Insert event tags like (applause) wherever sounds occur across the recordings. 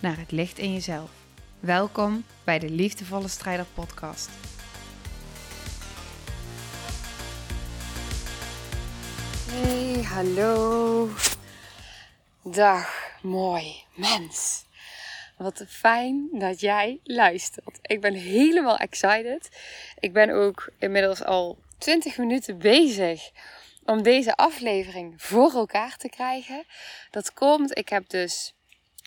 naar het licht in jezelf. Welkom bij de Liefdevolle Strijder Podcast. Hey, hallo. Dag, mooi mens. Wat fijn dat jij luistert. Ik ben helemaal excited. Ik ben ook inmiddels al 20 minuten bezig om deze aflevering voor elkaar te krijgen. Dat komt, ik heb dus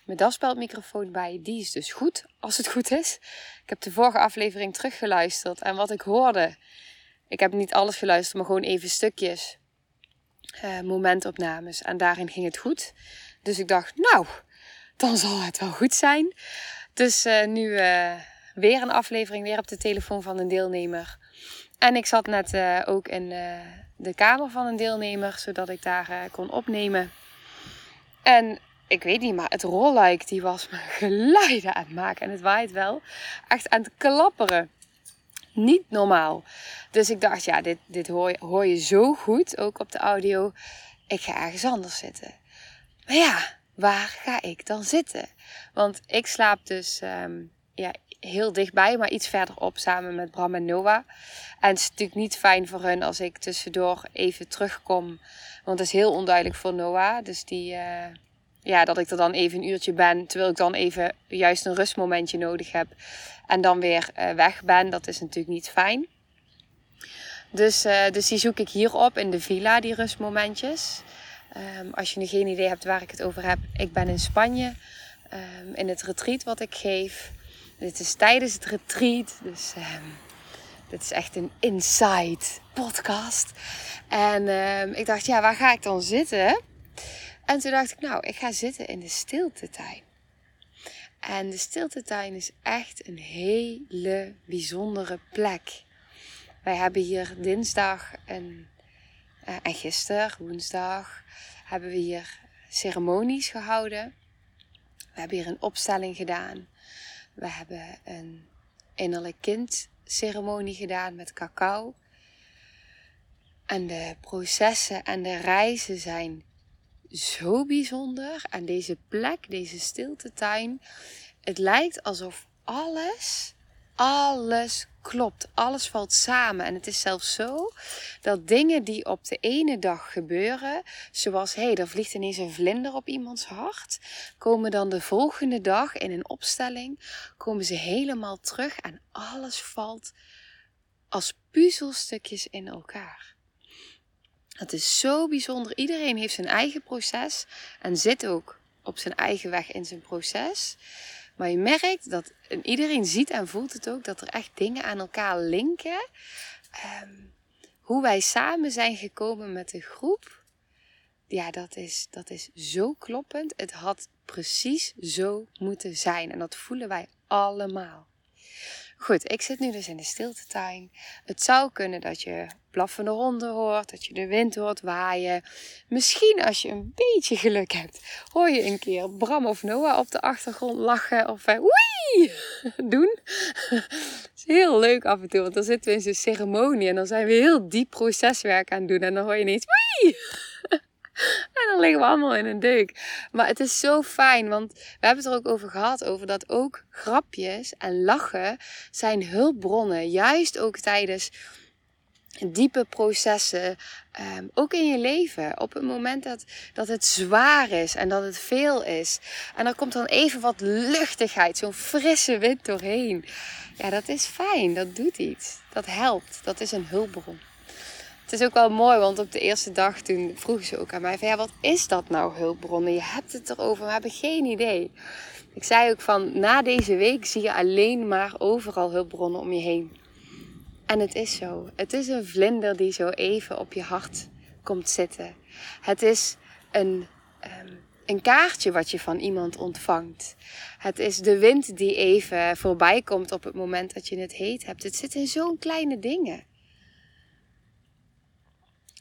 mijn daspeldmicrofoon bij. Die is dus goed, als het goed is. Ik heb de vorige aflevering teruggeluisterd en wat ik hoorde. Ik heb niet alles geluisterd, maar gewoon even stukjes. Uh, momentopnames. En daarin ging het goed. Dus ik dacht, nou, dan zal het wel goed zijn. Dus uh, nu uh, weer een aflevering, weer op de telefoon van een deelnemer. En ik zat net ook in de kamer van een deelnemer, zodat ik daar kon opnemen. En ik weet niet, maar het rolluik die was me (laughs) geluiden aan het maken. En het waait wel. Echt aan het klapperen. Niet normaal. Dus ik dacht, ja, dit, dit hoor, je, hoor je zo goed, ook op de audio. Ik ga ergens anders zitten. Maar ja, waar ga ik dan zitten? Want ik slaap dus um, ja, heel dichtbij, maar iets verderop samen met Bram en Noah. En het is natuurlijk niet fijn voor hun als ik tussendoor even terugkom. Want het is heel onduidelijk voor Noah. Dus die, uh, ja, dat ik er dan even een uurtje ben, terwijl ik dan even juist een rustmomentje nodig heb. En dan weer uh, weg ben. Dat is natuurlijk niet fijn. Dus, uh, dus die zoek ik hier op in de villa, die rustmomentjes. Um, als je nu geen idee hebt waar ik het over heb, ik ben in Spanje. Um, in het retreat wat ik geef. Dit is tijdens het retreat. Dus um, dit is echt een inside podcast. En ik dacht, ja, waar ga ik dan zitten? En toen dacht ik, nou, ik ga zitten in de stiltetuin. En de stiltetuin is echt een hele bijzondere plek. Wij hebben hier dinsdag en, uh, en gisteren, woensdag, hebben we hier ceremonies gehouden. We hebben hier een opstelling gedaan. We hebben een innerlijk kind ceremonie gedaan met cacao. En de processen en de reizen zijn zo bijzonder. En deze plek, deze stiltetuin, het lijkt alsof alles, alles klopt. Alles valt samen. En het is zelfs zo dat dingen die op de ene dag gebeuren, zoals hé, hey, er vliegt ineens een vlinder op iemands hart, komen dan de volgende dag in een opstelling, komen ze helemaal terug en alles valt als puzzelstukjes in elkaar. Het is zo bijzonder. Iedereen heeft zijn eigen proces en zit ook op zijn eigen weg in zijn proces. Maar je merkt dat en iedereen ziet en voelt het ook dat er echt dingen aan elkaar linken. Um, hoe wij samen zijn gekomen met de groep. Ja, dat is, dat is zo kloppend. Het had precies zo moeten zijn. En dat voelen wij allemaal. Goed, ik zit nu dus in de stiltetuin. Het zou kunnen dat je blaffende honden hoort, dat je de wind hoort waaien. Misschien als je een beetje geluk hebt, hoor je een keer Bram of Noah op de achtergrond lachen of uh, wee (laughs) doen. Het (laughs) is heel leuk af en toe, want dan zitten we in zo'n ceremonie en dan zijn we heel diep proceswerk aan het doen en dan hoor je ineens. (laughs) (laughs) En dan liggen we allemaal in een deuk. Maar het is zo fijn, want we hebben het er ook over gehad. Over dat ook grapjes en lachen zijn hulpbronnen. Juist ook tijdens diepe processen, um, ook in je leven. Op het moment dat, dat het zwaar is en dat het veel is. En er komt dan even wat luchtigheid, zo'n frisse wind doorheen. Ja, dat is fijn, dat doet iets. Dat helpt, dat is een hulpbron. Het is ook wel mooi, want op de eerste dag toen vroegen ze ook aan mij van ja, wat is dat nou hulpbronnen? Je hebt het erover, we hebben geen idee. Ik zei ook van na deze week zie je alleen maar overal hulpbronnen om je heen. En het is zo. Het is een vlinder die zo even op je hart komt zitten. Het is een, um, een kaartje wat je van iemand ontvangt. Het is de wind die even voorbij komt op het moment dat je het heet hebt. Het zit in zo'n kleine dingen.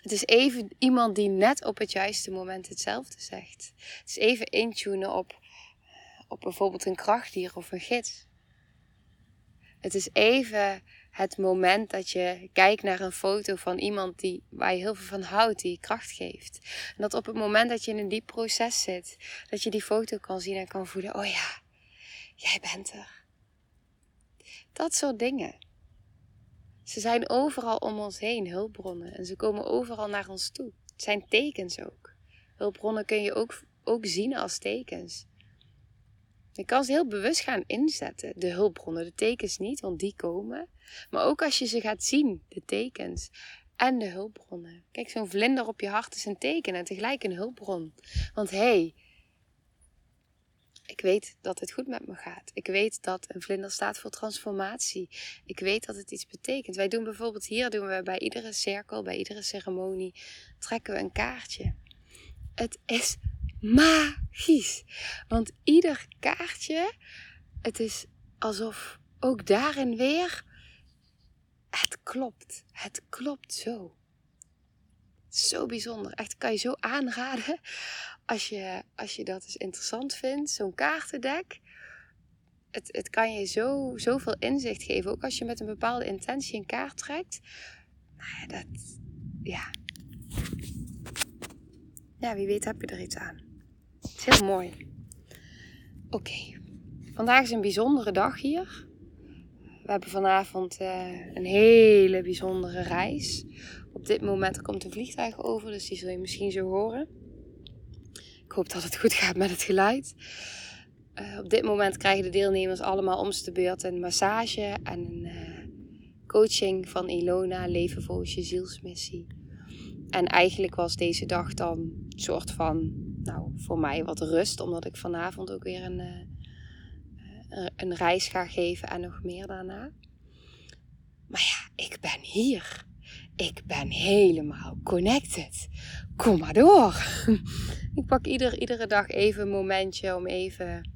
Het is even iemand die net op het juiste moment hetzelfde zegt. Het is even intunen op, op bijvoorbeeld een krachtdier of een gids. Het is even het moment dat je kijkt naar een foto van iemand die, waar je heel veel van houdt, die je kracht geeft. En dat op het moment dat je in een diep proces zit, dat je die foto kan zien en kan voelen: oh ja, jij bent er. Dat soort dingen. Ze zijn overal om ons heen, hulpbronnen. En ze komen overal naar ons toe. Het zijn tekens ook. Hulpbronnen kun je ook, ook zien als tekens. Je kan ze heel bewust gaan inzetten. De hulpbronnen, de tekens niet, want die komen. Maar ook als je ze gaat zien, de tekens en de hulpbronnen. Kijk, zo'n vlinder op je hart is een teken en tegelijk een hulpbron. Want hé, hey, ik weet dat het goed met me gaat. Ik weet dat een vlinder staat voor transformatie. Ik weet dat het iets betekent. Wij doen bijvoorbeeld hier, doen we bij iedere cirkel, bij iedere ceremonie, trekken we een kaartje. Het is magisch. Want ieder kaartje, het is alsof ook daarin weer, het klopt. Het klopt zo. Zo bijzonder. Echt, kan je zo aanraden als je, als je dat eens interessant vindt. Zo'n kaartendek. Het, het kan je zo, zoveel inzicht geven. Ook als je met een bepaalde intentie een kaart trekt. Nou ja, dat. Ja. Ja, wie weet heb je er iets aan. Het is heel mooi. Oké. Vandaag is een bijzondere dag hier. We hebben vanavond uh, een hele bijzondere reis. Op dit moment komt een vliegtuig over, dus die zul je misschien zo horen. Ik hoop dat het goed gaat met het geluid. Uh, op dit moment krijgen de deelnemers allemaal om de beurt een massage en een uh, coaching van Ilona, Leven volgens je zielsmissie. En eigenlijk was deze dag dan een soort van, nou, voor mij wat rust, omdat ik vanavond ook weer een, uh, een reis ga geven en nog meer daarna. Maar ja, ik ben hier. Ik ben helemaal connected. Kom maar door. (laughs) ik pak ieder, iedere dag even een momentje om even,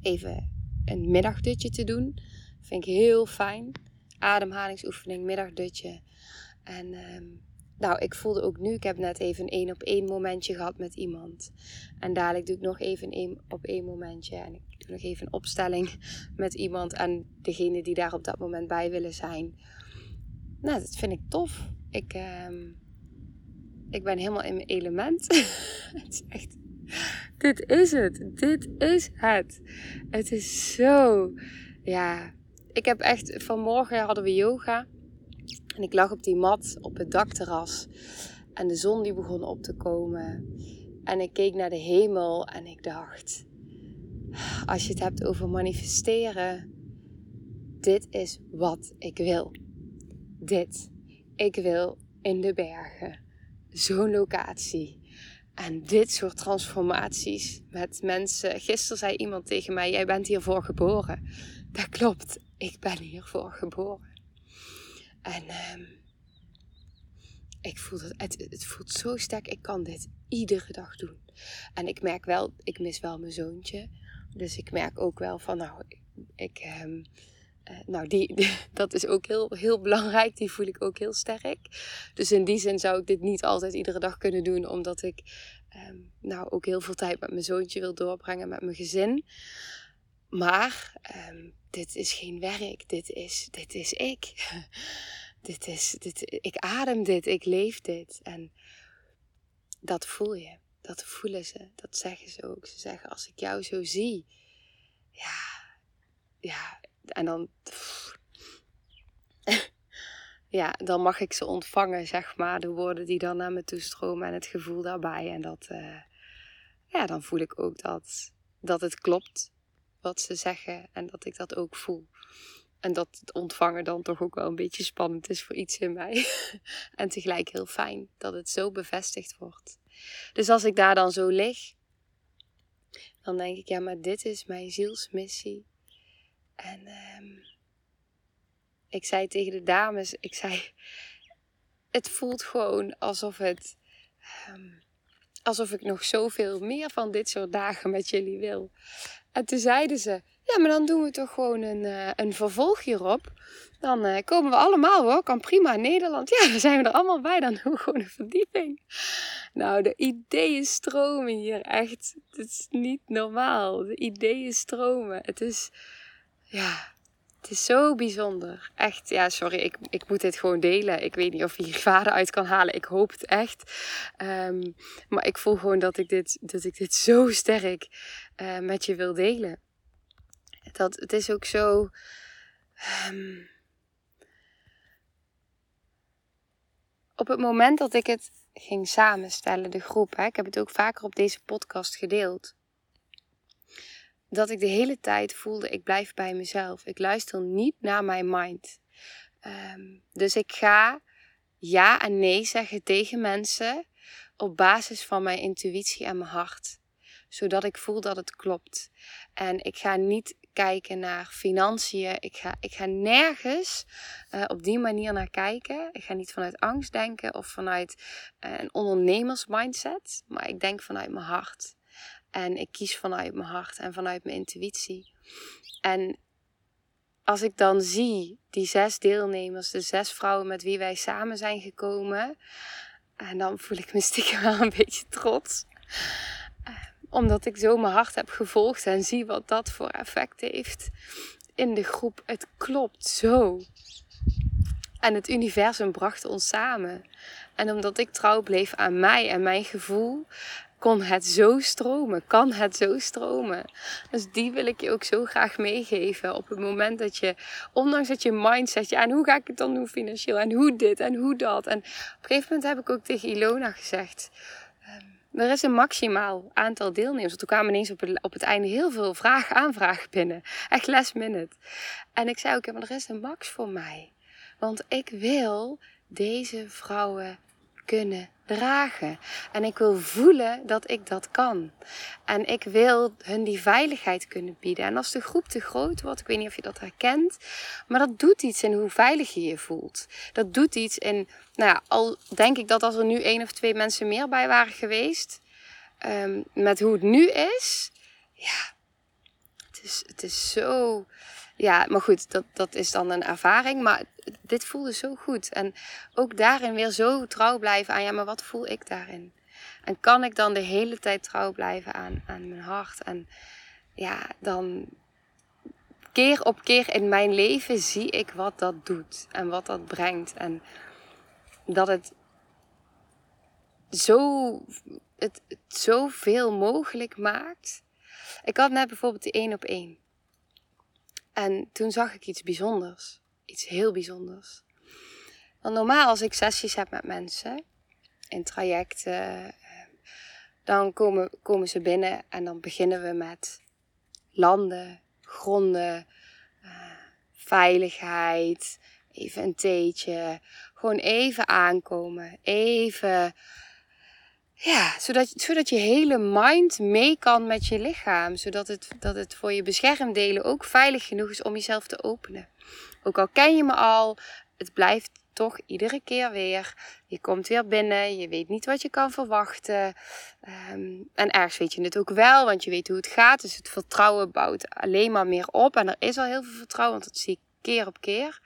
even een middagdutje te doen. vind ik heel fijn. Ademhalingsoefening, middagdutje. En ehm, nou, ik voelde ook nu, ik heb net even een één op één momentje gehad met iemand. En dadelijk doe ik nog even een één op één momentje. En ik doe nog even een opstelling (laughs) met iemand. En degene die daar op dat moment bij willen zijn. Nou, dat vind ik tof. Ik, ehm, ik ben helemaal in mijn element. (laughs) het is echt. Dit is het. Dit is het. Het is zo. Ja. Ik heb echt. Vanmorgen hadden we yoga. En ik lag op die mat op het dakterras. En de zon die begon op te komen. En ik keek naar de hemel en ik dacht: als je het hebt over manifesteren, dit is wat ik wil. Dit. Ik wil in de bergen. Zo'n locatie. En dit soort transformaties met mensen. Gisteren zei iemand tegen mij: Jij bent hiervoor geboren. Dat klopt, ik ben hiervoor geboren. En um, ik voel dat, het, het voelt zo sterk. Ik kan dit iedere dag doen. En ik merk wel, ik mis wel mijn zoontje. Dus ik merk ook wel van, nou, ik, um, uh, nou, (laughs) die, dat is ook heel, heel belangrijk. Die voel ik ook heel sterk. Dus in die zin zou ik dit niet altijd iedere dag kunnen doen, omdat ik um, nou ook heel veel tijd met mijn zoontje wil doorbrengen, met mijn gezin. Maar um, dit is geen werk, dit is, dit is ik. (laughs) dit is, dit, ik adem dit, ik leef dit. En dat voel je, dat voelen ze, dat zeggen ze ook. Ze zeggen, als ik jou zo zie, ja, ja, en dan, ja, dan mag ik ze ontvangen, zeg maar, de woorden die dan naar me toe stromen en het gevoel daarbij. En dat, uh, ja, dan voel ik ook dat, dat het klopt wat ze zeggen en dat ik dat ook voel. En dat het ontvangen dan toch ook wel een beetje spannend is voor iets in mij. (laughs) en tegelijk heel fijn dat het zo bevestigd wordt. Dus als ik daar dan zo lig, dan denk ik, ja, maar dit is mijn zielsmissie. En um, ik zei tegen de dames, ik zei, het voelt gewoon alsof het, um, alsof ik nog zoveel meer van dit soort dagen met jullie wil. En toen zeiden ze, ja, maar dan doen we toch gewoon een, uh, een vervolg hierop. Dan uh, komen we allemaal hoor, kan prima Nederland. Ja, (laughs) dan zijn we er allemaal bij, dan doen we gewoon een verdieping. Nou, de ideeën stromen hier echt. Het is niet normaal. De ideeën stromen. Het is, ja, het is zo bijzonder. Echt, ja, sorry, ik, ik moet dit gewoon delen. Ik weet niet of je hier vader uit kan halen. Ik hoop het echt. Um, maar ik voel gewoon dat ik dit, dat ik dit zo sterk uh, met je wil delen. Dat, het is ook zo. Um, op het moment dat ik het ging samenstellen, de groep, hè, ik heb het ook vaker op deze podcast gedeeld dat ik de hele tijd voelde, ik blijf bij mezelf. Ik luister niet naar mijn mind. Um, dus ik ga ja en nee zeggen tegen mensen op basis van mijn intuïtie en mijn hart. Zodat ik voel dat het klopt. En ik ga niet kijken naar financiën. Ik ga, ik ga nergens uh, op die manier naar kijken. Ik ga niet vanuit angst denken of vanuit uh, een ondernemersmindset. Maar ik denk vanuit mijn hart. En ik kies vanuit mijn hart en vanuit mijn intuïtie. En als ik dan zie die zes deelnemers, de zes vrouwen met wie wij samen zijn gekomen, en dan voel ik me stiekem wel een beetje trots. Eh, omdat ik zo mijn hart heb gevolgd en zie wat dat voor effect heeft in de groep. Het klopt zo. En het universum bracht ons samen. En omdat ik trouw bleef aan mij en mijn gevoel, kon het zo stromen? Kan het zo stromen? Dus die wil ik je ook zo graag meegeven. Op het moment dat je, ondanks dat je mindset, ja, en hoe ga ik het dan doen financieel? En hoe dit en hoe dat? En op een gegeven moment heb ik ook tegen Ilona gezegd. Ehm, er is een maximaal aantal deelnemers. Toen kwamen ineens op het, op het einde heel veel vragen, aanvragen binnen. Echt last minute. En ik zei ook, ja, maar er is een max voor mij. Want ik wil deze vrouwen kunnen dragen. En ik wil voelen dat ik dat kan. En ik wil hun die veiligheid kunnen bieden. En als de groep te groot wordt, ik weet niet of je dat herkent, maar dat doet iets in hoe veilig je je voelt. Dat doet iets in, nou ja, al denk ik dat als er nu één of twee mensen meer bij waren geweest, um, met hoe het nu is, ja, het is, het is zo ja, maar goed, dat, dat is dan een ervaring. Maar dit voelde zo goed. En ook daarin weer zo trouw blijven aan, ja, maar wat voel ik daarin? En kan ik dan de hele tijd trouw blijven aan, aan mijn hart? En ja, dan keer op keer in mijn leven zie ik wat dat doet en wat dat brengt. En dat het zo, het, zoveel mogelijk maakt. Ik had net bijvoorbeeld die één op één. En toen zag ik iets bijzonders. Iets heel bijzonders. Want normaal als ik sessies heb met mensen in trajecten, eh, dan komen, komen ze binnen en dan beginnen we met landen, gronden, uh, veiligheid, even een theetje. Gewoon even aankomen, even ja, zodat, zodat je hele mind mee kan met je lichaam. Zodat het, dat het voor je beschermdelen ook veilig genoeg is om jezelf te openen. Ook al ken je me al, het blijft toch iedere keer weer. Je komt weer binnen, je weet niet wat je kan verwachten. Um, en ergens weet je het ook wel, want je weet hoe het gaat. Dus het vertrouwen bouwt alleen maar meer op. En er is al heel veel vertrouwen, want dat zie ik keer op keer.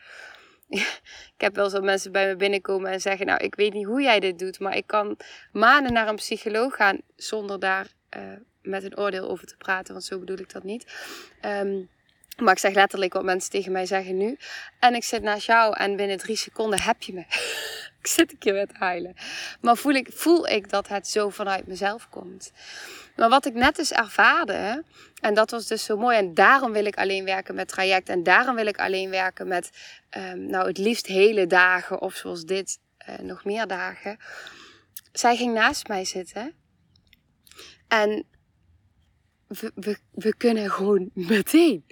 (laughs) ik heb wel zo mensen bij me binnenkomen en zeggen: Nou, ik weet niet hoe jij dit doet, maar ik kan maanden naar een psycholoog gaan zonder daar uh, met een oordeel over te praten, want zo bedoel ik dat niet. Um, maar ik zeg letterlijk wat mensen tegen mij zeggen nu. En ik zit naast jou en binnen drie seconden heb je me. (laughs) ik zit een keer met huilen. Maar voel ik, voel ik dat het zo vanuit mezelf komt. Maar wat ik net dus ervaarde, en dat was dus zo mooi. En daarom wil ik alleen werken met traject. En daarom wil ik alleen werken met, um, nou het liefst hele dagen. Of zoals dit, uh, nog meer dagen. Zij ging naast mij zitten. En we, we kunnen gewoon meteen.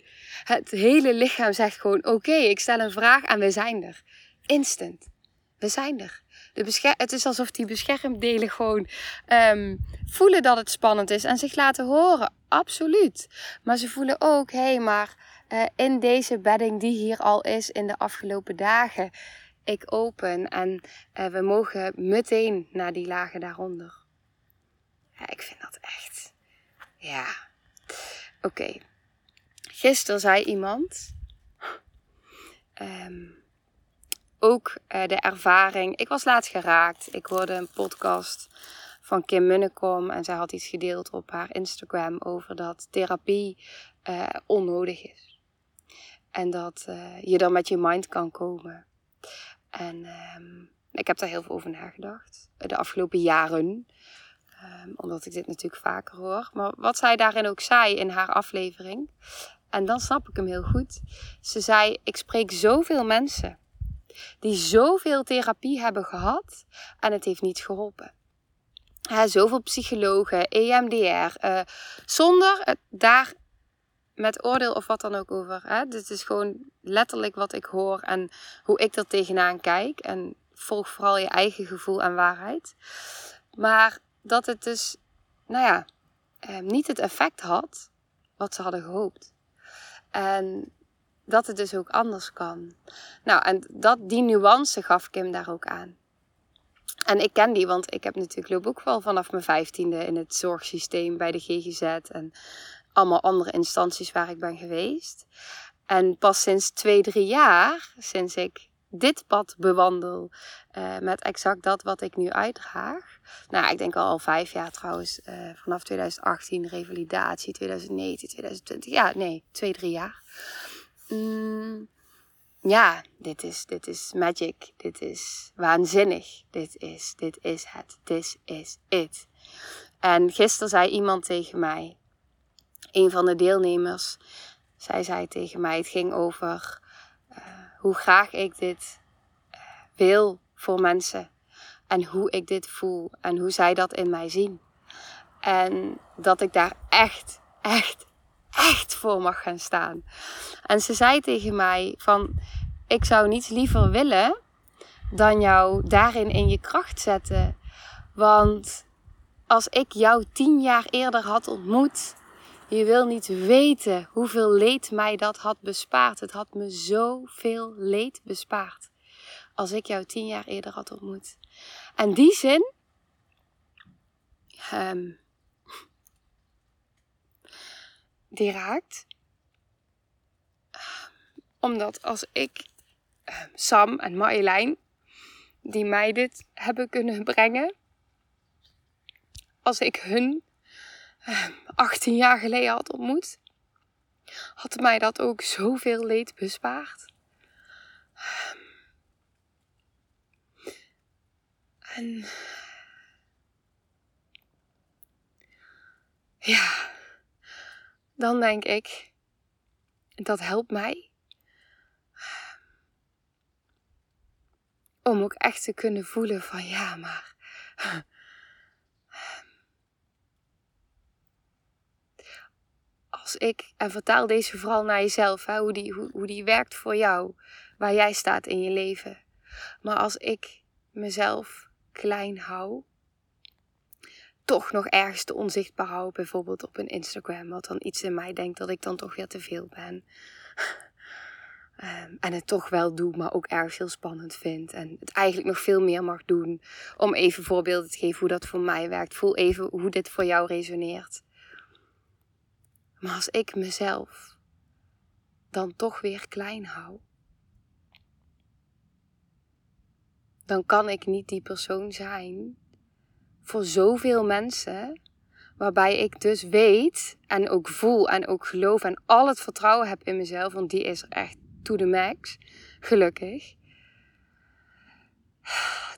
Het hele lichaam zegt gewoon: Oké, ik stel een vraag en we zijn er. Instant. We zijn er. De het is alsof die beschermdelen gewoon um, voelen dat het spannend is en zich laten horen. Absoluut. Maar ze voelen ook: hé, hey, maar uh, in deze bedding die hier al is in de afgelopen dagen, ik open en uh, we mogen meteen naar die lagen daaronder. Ik vind dat echt. Ja. Oké. Gisteren zei iemand. Ehm, ook uh, de ervaring. Ik was laatst geraakt. Ik hoorde een podcast van Kim Munnekom. En zij had iets gedeeld op haar Instagram over dat therapie uh, onnodig is. En dat uh, je dan met je mind kan komen. En um, ik heb daar heel veel over nagedacht. De afgelopen jaren. Um, omdat ik dit natuurlijk vaker hoor. Maar wat zij daarin ook zei in haar aflevering. En dan snap ik hem heel goed. Ze zei: Ik spreek zoveel mensen die zoveel therapie hebben gehad en het heeft niet geholpen. Zoveel psychologen, EMDR, uh, zonder het daar met oordeel of wat dan ook over. Hè? Dit is gewoon letterlijk wat ik hoor en hoe ik er tegenaan kijk. En volg vooral je eigen gevoel en waarheid. Maar dat het dus, nou ja, eh, niet het effect had wat ze hadden gehoopt. En dat het dus ook anders kan. Nou, en dat, die nuance gaf Kim daar ook aan. En ik ken die, want ik heb natuurlijk loop ook wel vanaf mijn vijftiende in het zorgsysteem bij de GGZ en allemaal andere instanties waar ik ben geweest. En pas sinds twee, drie jaar, sinds ik dit pad bewandel uh, met exact dat wat ik nu uitdraag. Nou, ik denk al, vijf jaar trouwens, uh, vanaf 2018, revalidatie, 2019, 2020. Ja, nee, twee, drie jaar. Mm, ja, dit is, dit is magic. Dit is waanzinnig. Dit is, dit is het. This is it. En gisteren zei iemand tegen mij, een van de deelnemers, zij zei tegen mij, het ging over hoe graag ik dit uh, wil voor mensen. En hoe ik dit voel en hoe zij dat in mij zien. En dat ik daar echt, echt, echt voor mag gaan staan. En ze zei tegen mij van, ik zou niets liever willen dan jou daarin in je kracht zetten. Want als ik jou tien jaar eerder had ontmoet, je wil niet weten hoeveel leed mij dat had bespaard. Het had me zoveel leed bespaard. Als ik jou tien jaar eerder had ontmoet. En die zin. Um, die raakt. Omdat als ik um, Sam en Marjolein, die mij dit hebben kunnen brengen. Als ik hun 18 ehm, jaar geleden had ontmoet, had mij dat ook zoveel leed bespaard. En ja, dan denk ik, dat helpt mij om ook echt te kunnen voelen van ja, maar als ik, en vertaal deze vooral naar jezelf, hè, hoe, die, hoe, hoe die werkt voor jou, waar jij staat in je leven. Maar als ik mezelf klein hou, toch nog ergens te onzichtbaar hou, bijvoorbeeld op een Instagram, wat dan iets in mij denkt dat ik dan toch weer te veel ben. Um, (laughs) en het toch wel doe, maar ook erg heel spannend vind. En het eigenlijk nog veel meer mag doen. Om even voorbeelden te geven hoe dat voor mij werkt. Voel even hoe dit voor jou resoneert. Maar als ik mezelf dan toch weer klein hou, dan kan ik niet die persoon zijn voor zoveel mensen, waarbij ik dus weet en ook voel en ook geloof en al het vertrouwen heb in mezelf, want die is er echt to the max, gelukkig.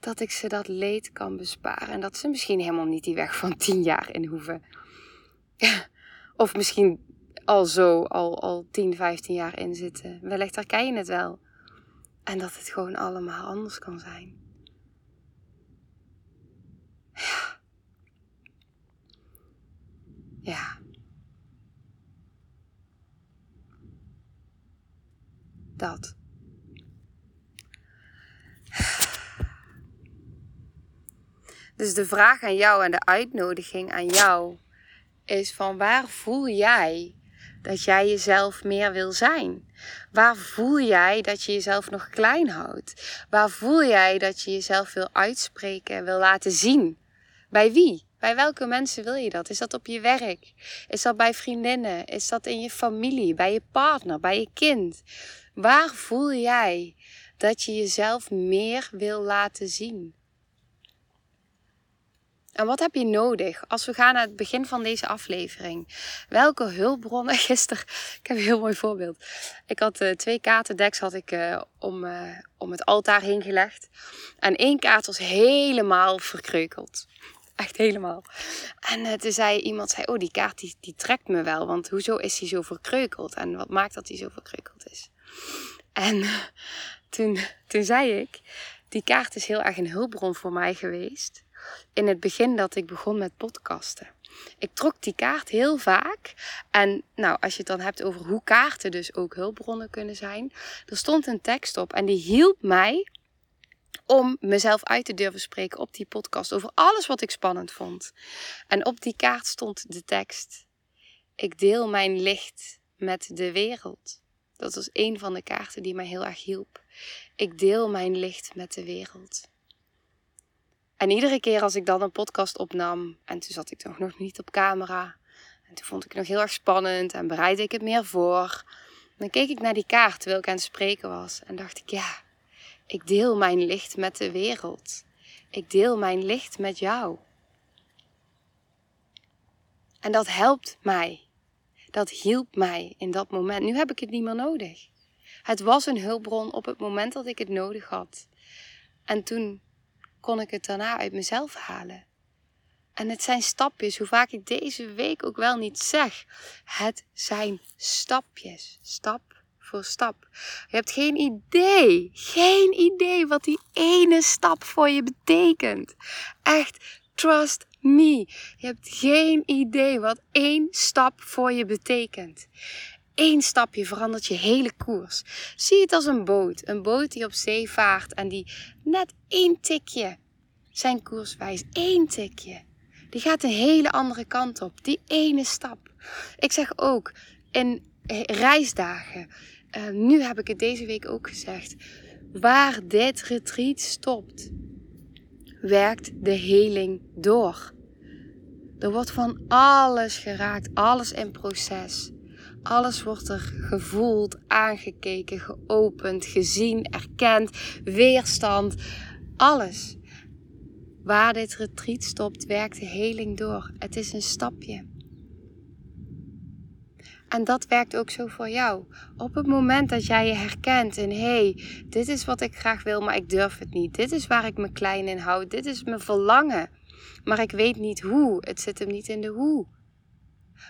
Dat ik ze dat leed kan besparen en dat ze misschien helemaal niet die weg van tien jaar in hoeven. Of misschien al zo, al, al 10, 15 jaar in zitten. Wellicht herken je het wel. En dat het gewoon allemaal anders kan zijn. Ja. Ja. Dat. Dus de vraag aan jou en de uitnodiging aan jou is van waar voel jij dat jij jezelf meer wil zijn? Waar voel jij dat je jezelf nog klein houdt? Waar voel jij dat je jezelf wil uitspreken, wil laten zien? Bij wie? Bij welke mensen wil je dat? Is dat op je werk? Is dat bij vriendinnen? Is dat in je familie? Bij je partner? Bij je kind? Waar voel jij dat je jezelf meer wil laten zien? En wat heb je nodig als we gaan naar het begin van deze aflevering? Welke hulpbronnen? (laughs) Gisteren, ik heb een heel mooi voorbeeld. Ik had uh, twee kaartendeks had ik, uh, om, uh, om het altaar heen gelegd. En één kaart was helemaal verkreukeld. Echt helemaal. En toen zei iemand, zei, oh die kaart die, die trekt me wel. Want hoezo is die zo verkreukeld? En wat maakt dat die zo verkreukeld is? En toen, toen zei ik, die kaart is heel erg een hulpbron voor mij geweest in het begin dat ik begon met podcasten. Ik trok die kaart heel vaak. En nou, als je het dan hebt over hoe kaarten dus ook hulpbronnen kunnen zijn. Er stond een tekst op en die hielp mij om mezelf uit te durven spreken op die podcast over alles wat ik spannend vond. En op die kaart stond de tekst: Ik deel mijn licht met de wereld. Dat was een van de kaarten die mij heel erg hielp. Ik deel mijn licht met de wereld. En iedere keer als ik dan een podcast opnam, en toen zat ik toch nog niet op camera, en toen vond ik het nog heel erg spannend en bereidde ik het meer voor, dan keek ik naar die kaart terwijl ik aan het spreken was en dacht ik, ja, ik deel mijn licht met de wereld. Ik deel mijn licht met jou. En dat helpt mij. Dat hielp mij in dat moment. Nu heb ik het niet meer nodig. Het was een hulpbron op het moment dat ik het nodig had. En toen kon ik het daarna uit mezelf halen. En het zijn stapjes, hoe vaak ik deze week ook wel niet zeg. Het zijn stapjes, stap voor stap. Je hebt geen idee, geen idee wat die ene stap voor je betekent. Echt, trust me. Je hebt geen idee wat één stap voor je betekent. Eén stapje verandert je hele koers. Zie het als een boot. Een boot die op zee vaart en die net één tikje zijn koers wijst. Eén tikje. Die gaat een hele andere kant op. Die ene stap. Ik zeg ook in reisdagen. Uh, nu heb ik het deze week ook gezegd. Waar dit retreat stopt, werkt de heling door. Er wordt van alles geraakt, alles in proces. Alles wordt er gevoeld, aangekeken, geopend, gezien, erkend, weerstand. Alles. Waar dit retreat stopt, werkt de heling door. Het is een stapje. En dat werkt ook zo voor jou. Op het moment dat jij je herkent in hé, hey, dit is wat ik graag wil, maar ik durf het niet. Dit is waar ik me klein in hou. Dit is mijn verlangen. Maar ik weet niet hoe. Het zit hem niet in de hoe.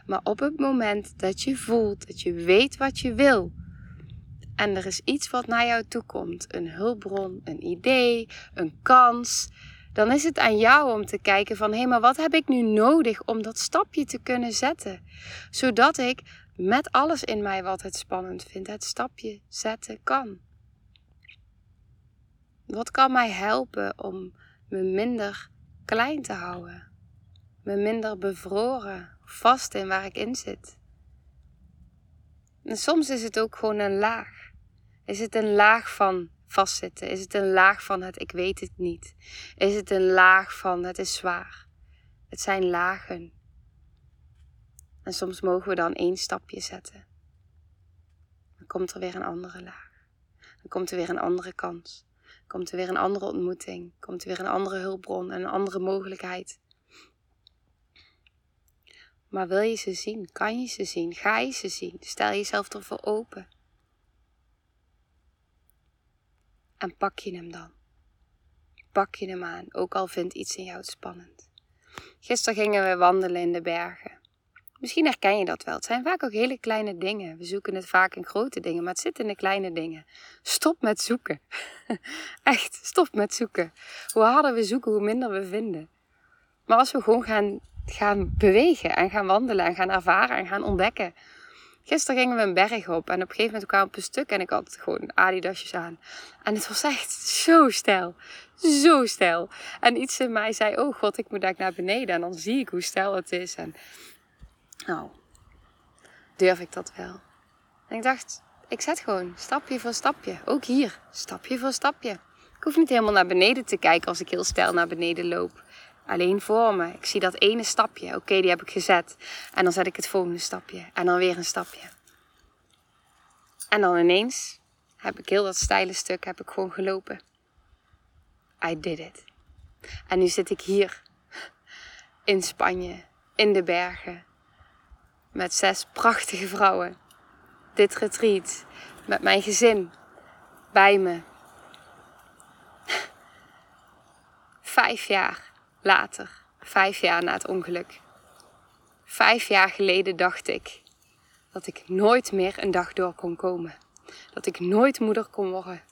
Maar op het moment dat je voelt dat je weet wat je wil. En er is iets wat naar jou toe komt. Een hulpbron, een idee, een kans dan is het aan jou om te kijken van hé, hey, maar wat heb ik nu nodig om dat stapje te kunnen zetten? Zodat ik met alles in mij wat het spannend vindt, het stapje zetten kan. Wat kan mij helpen om me minder klein te houden? Me minder bevroren, vast in waar ik in zit. En soms is het ook gewoon een laag. Is het een laag van vastzitten? Is het een laag van het ik weet het niet? Is het een laag van het is zwaar? Het zijn lagen. En soms mogen we dan één stapje zetten. Dan komt er weer een andere laag. Dan komt er weer een andere kans. Dan komt er weer een andere ontmoeting. Dan komt er weer een andere hulpbron en een andere mogelijkheid. Maar wil je ze zien? Kan je ze zien? Ga je ze zien? Stel jezelf ervoor open. En pak je hem dan. Pak je hem aan, ook al vindt iets in jou het spannend. Gisteren gingen we wandelen in de bergen. Misschien herken je dat wel. Het zijn vaak ook hele kleine dingen. We zoeken het vaak in grote dingen, maar het zit in de kleine dingen. Stop met zoeken. (laughs) Echt, stop met zoeken. Hoe harder we zoeken, hoe minder we vinden. Maar als we gewoon gaan, gaan bewegen en gaan wandelen en gaan ervaren en gaan ontdekken, Gisteren gingen we een berg op en op een gegeven moment kwamen we op een stuk en ik had gewoon adidasjes aan. En het was echt zo stijl. Zo stijl. En iets in mij zei, oh god, ik moet daar naar beneden. En dan zie ik hoe stijl het is. En nou, durf ik dat wel. En ik dacht, ik zet gewoon stapje voor stapje. Ook hier, stapje voor stapje. Ik hoef niet helemaal naar beneden te kijken als ik heel stijl naar beneden loop. Alleen voor me. Ik zie dat ene stapje. Oké, die heb ik gezet. En dan zet ik het volgende stapje. En dan weer een stapje. En dan ineens heb ik heel dat steile stuk heb ik gewoon gelopen. I did it. En nu zit ik hier in Spanje, in de bergen, met zes prachtige vrouwen. Dit retreat, met mijn gezin bij me. Vijf jaar later, vijf jaar na het ongeluk. Vijf jaar geleden dacht ik dat ik nooit meer een dag door kon komen. Dat ik nooit moeder kon worden.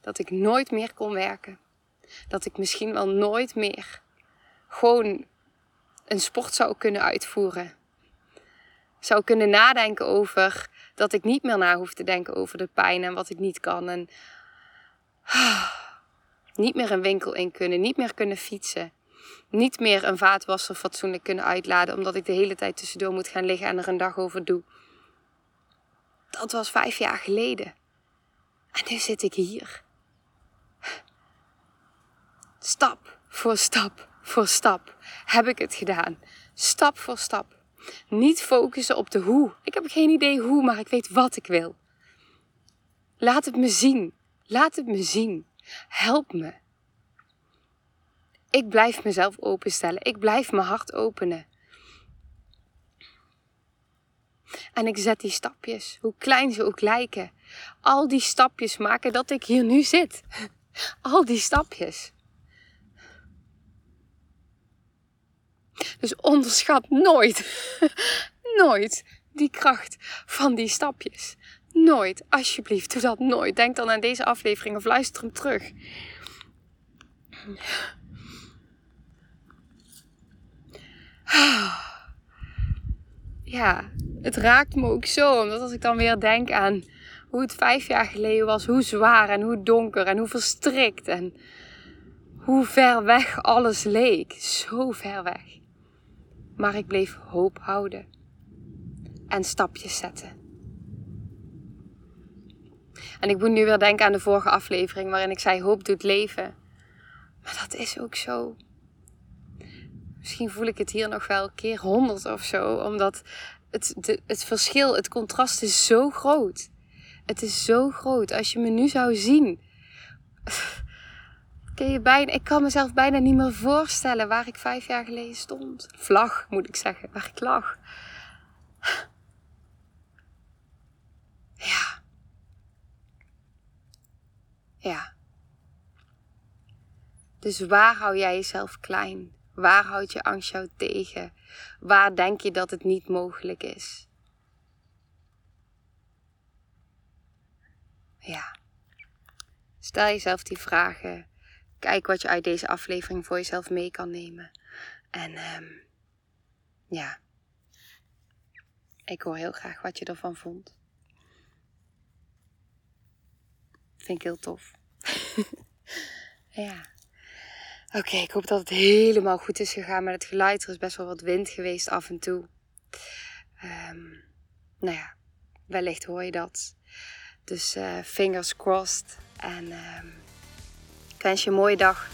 Dat ik nooit meer kon werken. Dat ik misschien wel nooit meer gewoon een sport zou kunnen uitvoeren. Zou kunnen nadenken over dat ik niet meer na hoef te denken over de pijn en wat ik niet kan. En (sighs) niet meer een winkel in kunnen, niet meer kunnen fietsen. Niet meer een vaatwasser fatsoenlijk kunnen uitladen omdat ik de hele tijd tussendoor moet gaan liggen en er een dag over doe. Dat was vijf jaar geleden. En nu zit ik hier. Stap voor stap voor stap heb ik het gedaan. Stap voor stap. Niet focussen op de hoe. Ik heb geen idee hoe, maar ik weet wat ik wil. Laat het me zien. Laat het me zien. Help me. Ik blijf mezelf openstellen. Ik blijf mijn hart openen. En ik zet die stapjes, hoe klein ze ook lijken. Al die stapjes maken dat ik hier nu zit. (laughs) Al die stapjes. Dus onderschat nooit, (laughs) nooit die kracht van die stapjes. Nooit, alsjeblieft, doe dat nooit. Denk dan aan deze aflevering of luister hem terug. Ja, het raakt me ook zo, omdat als ik dan weer denk aan hoe het vijf jaar geleden was, hoe zwaar en hoe donker en hoe verstrikt en hoe ver weg alles leek. Zo ver weg. Maar ik bleef hoop houden en stapjes zetten. En ik moet nu weer denken aan de vorige aflevering waarin ik zei hoop doet leven. Maar dat is ook zo. Misschien voel ik het hier nog wel keer honderd of zo, omdat het, het verschil, het contrast is zo groot. Het is zo groot. Als je me nu zou zien. (laughs) Je bijna, ik kan mezelf bijna niet meer voorstellen waar ik vijf jaar geleden stond. Vlag, moet ik zeggen, waar ik lag. Ja. Ja. Dus waar hou jij jezelf klein? Waar houdt je angst jou tegen? Waar denk je dat het niet mogelijk is? Ja. Stel jezelf die vragen kijk wat je uit deze aflevering voor jezelf mee kan nemen. En um, ja, ik hoor heel graag wat je ervan vond. Vind ik heel tof. (laughs) ja. Oké, ik hoop dat het helemaal goed is gegaan met het geluid. Er is best wel wat wind geweest af en toe. Um, nou ja, wellicht hoor je dat. Dus uh, fingers crossed. En um, wens je een mooie dag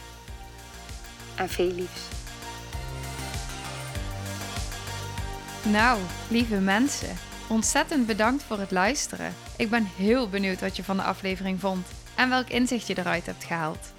en veel liefs. Nou, lieve mensen, ontzettend bedankt voor het luisteren. Ik ben heel benieuwd wat je van de aflevering vond en welk inzicht je eruit hebt gehaald.